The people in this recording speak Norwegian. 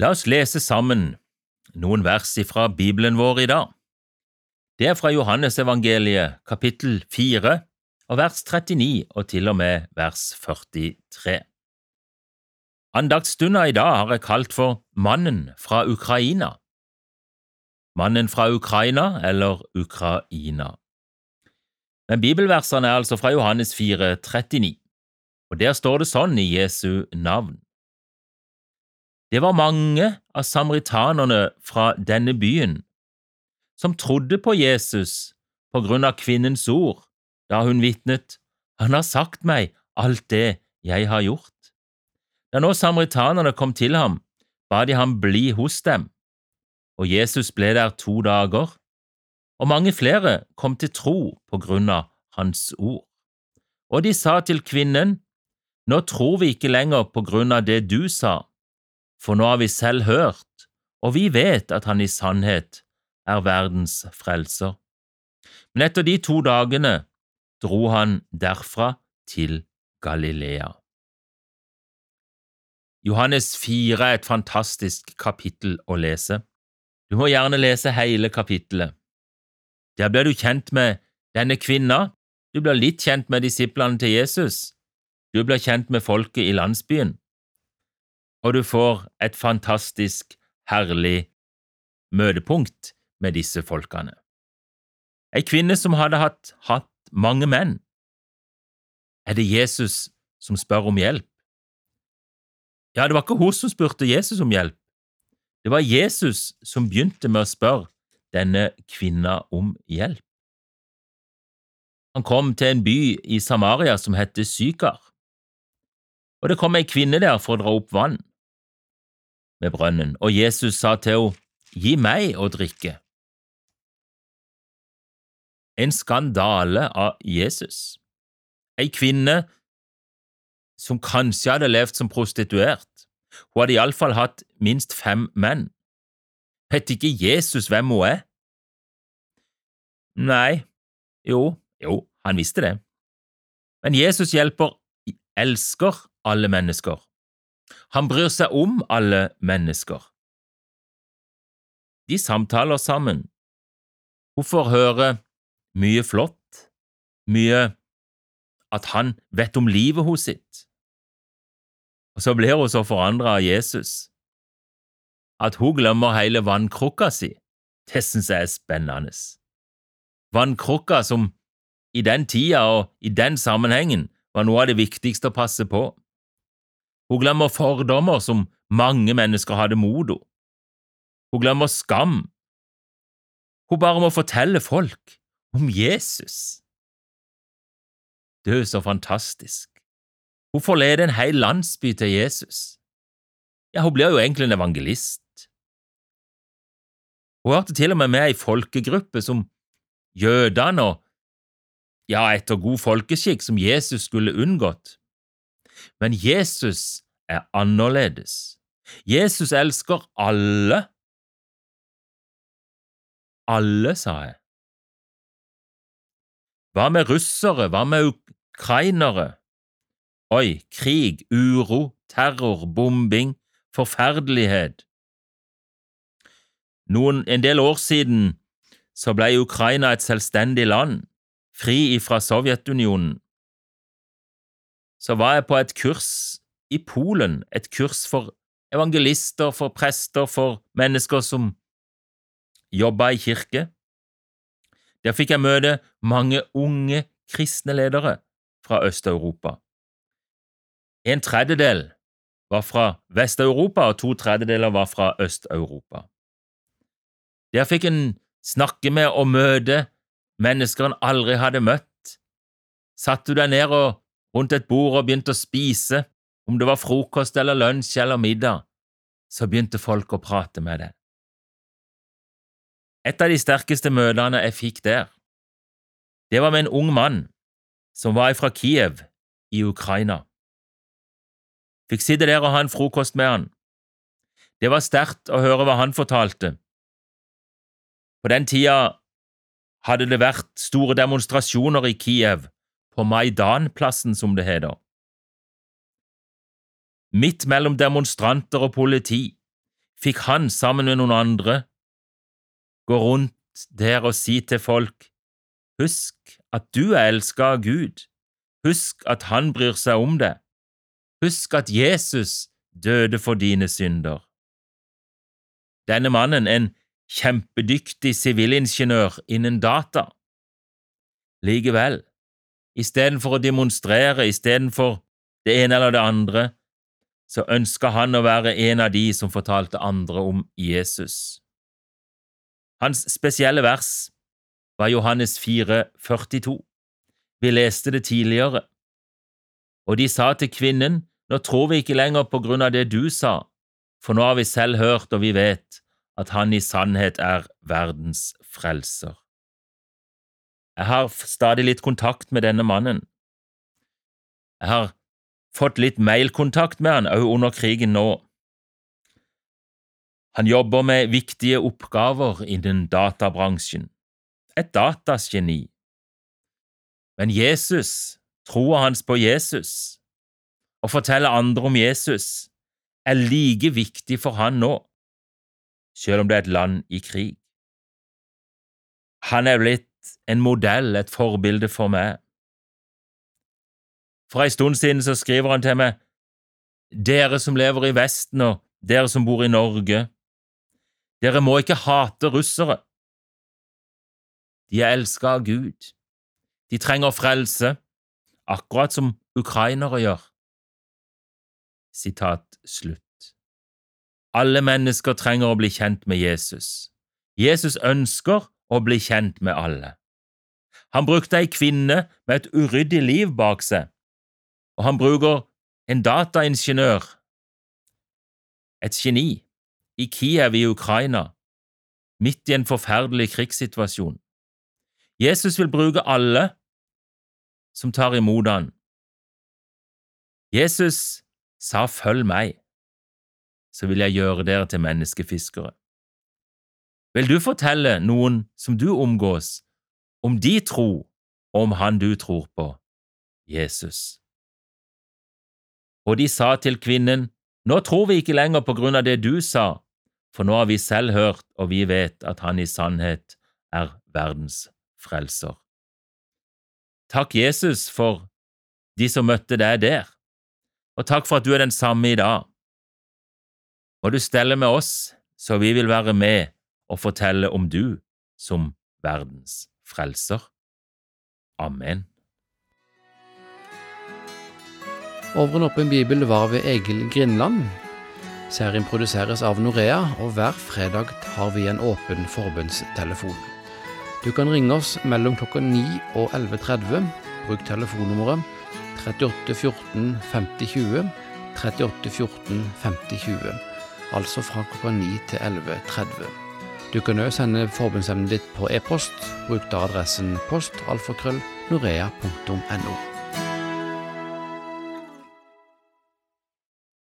La oss lese sammen noen vers fra Bibelen vår i dag. Det er fra Johannesevangeliet, kapittel 4, og vers 39 og til og med vers 43. Andagsstunda i dag har jeg kalt for Mannen fra Ukraina. Mannen fra Ukraina eller Ukraina. Men bibelversene er altså fra Johannes 4, 39, og der står det sånn i Jesu navn. Det var mange av samaritanerne fra denne byen som trodde på Jesus på grunn av kvinnens ord da hun vitnet, Han har sagt meg alt det jeg har gjort. Da nå samaritanerne kom til ham, ba de ham bli hos dem, og Jesus ble der to dager, og mange flere kom til tro på grunn av hans ord. Og de sa til kvinnen, Nå tror vi ikke lenger på grunn av det du sa, for nå har vi selv hørt, og vi vet at han i sannhet er verdens frelser. Men etter de to dagene dro han derfra til Galilea. Johannes 4 er et fantastisk kapittel å lese. Du må gjerne lese hele kapittelet. Der blir du kjent med denne kvinna, du blir litt kjent med disiplene til Jesus, du blir kjent med folket i landsbyen, og du får et fantastisk, herlig møtepunkt med disse folkene. Ei kvinne som hadde hatt, hatt mange menn. Er det Jesus som spør om hjelp? Ja, det var ikke hun som spurte Jesus om hjelp. Det var Jesus som begynte med å spørre denne kvinna om hjelp. Han kom til en by i Samaria som heter Sykar, og det kom ei kvinne der for å dra opp vann med brønnen, og Jesus sa til henne, Gi meg å drikke. En skandale av Jesus. Ei kvinne som kanskje hadde levd som prostituert. Hun hadde iallfall hatt minst fem menn. Vet ikke Jesus hvem hun er? Nei, jo, jo, han visste det. Men Jesus hjelper, elsker alle mennesker. Han bryr seg om alle mennesker. De samtaler sammen. Hun får høre mye flott, mye at han vet om livet hos sitt. Og så blir hun så forandra av Jesus at hun glemmer hele vannkrukka si. Det synes jeg er spennende. Vannkrukka som i den tida og i den sammenhengen var noe av det viktigste å passe på. Hun glemmer fordommer som mange mennesker hadde mot henne. Hun glemmer skam. Hun bare må fortelle folk om Jesus. Det er så fantastisk. Hun forleder en hel landsby til Jesus. Ja, hun blir jo egentlig en evangelist. Hun hørte til og med med ei folkegruppe som jødene og ja, etter god folkeskikk som Jesus skulle unngått. Men Jesus er annerledes. Jesus elsker alle. Alle, sa jeg. Hva med russere, hva med ukrainere? Oi, krig, uro, terror, bombing, forferdelighet. Noen, en del år siden så ble Ukraina et selvstendig land, fri ifra Sovjetunionen så var jeg på et kurs i Polen, et kurs for evangelister, for prester, for mennesker som jobba i kirke. Der fikk jeg møte mange unge kristne ledere fra Øst-Europa. En tredjedel var fra Vest-Europa, og to tredjedeler var fra Øst-Europa. Der fikk en snakke med og møte mennesker en aldri hadde møtt. Satt du deg ned og rundt et bord og begynte å spise, om det var frokost eller lunsj eller middag, så begynte folk å prate med deg. Et av de sterkeste møtene jeg fikk der, det var med en ung mann som var fra Kiev i Ukraina. Fikk sitte der og ha en frokost med han. Det var sterkt å høre hva han fortalte. På den tida hadde det vært store demonstrasjoner i Kiev på Maidanplassen, som det heter. Midt mellom demonstranter og politi fikk han sammen med noen andre gå rundt der og si til folk, husk at du er elsket av Gud, husk at han bryr seg om deg, husk at Jesus døde for dine synder. Denne mannen, en kjempedyktig sivilingeniør innen data. Likevel, istedenfor å demonstrere, istedenfor det ene eller det andre, så ønska han å være en av de som fortalte andre om Jesus. Hans spesielle vers var Johannes 4, 42. Vi leste det tidligere. Og de sa til kvinnen, nå tror vi ikke lenger på grunn av det du sa, for nå har vi selv hørt og vi vet at han i sannhet er verdens frelser. Jeg har stadig litt kontakt med denne mannen. Jeg har fått litt mailkontakt med han òg under krigen nå. Han jobber med viktige oppgaver innen databransjen, et datasgeni. Men Jesus, troa hans på Jesus, å fortelle andre om Jesus, er like viktig for han nå, selv om det er et land i krig. Han er blitt en modell, et forbilde for meg. For ei stund siden så skriver han til meg, Dere som lever i Vesten og dere som bor i Norge, dere må ikke hate russere. De er elsket av Gud. De trenger frelse, akkurat som ukrainere gjør. Sitat slutt. Alle mennesker trenger å bli kjent med Jesus. Jesus ønsker å bli kjent med alle. Han brukte ei kvinne med et uryddig liv bak seg, og han bruker en dataingeniør, et geni, i Kiev i Ukraina, midt i en forferdelig krigssituasjon. Jesus vil bruke alle som tar imot han. Jesus sa følg meg, så vil jeg gjøre dere til menneskefiskere. Vil du fortelle noen som du omgås, om de tro og om han du tror på, Jesus? Og de sa til kvinnen, Nå tror vi ikke lenger på grunn av det du sa, for nå har vi selv hørt, og vi vet at han i sannhet er verdens frelser. Takk, Jesus, for de som møtte deg der, og takk for at du er den samme i dag. Må du stelle med oss, så vi vil være med og fortelle om du som verdens frelser. Amen. Over en åpen bibel var ved Egil Grindland. Serien produseres av Norea, og hver fredag har vi en åpen forbundstelefon. Du kan ringe oss mellom klokka 9 og 11.30. Bruk telefonnummeret 38 14 50 20, 38 14 50 20, altså fra klokka 9 til 11.30. Du kan òg sende forbundsemnet ditt på e-post. Bruk da adressen postalfakrøllnorea.no.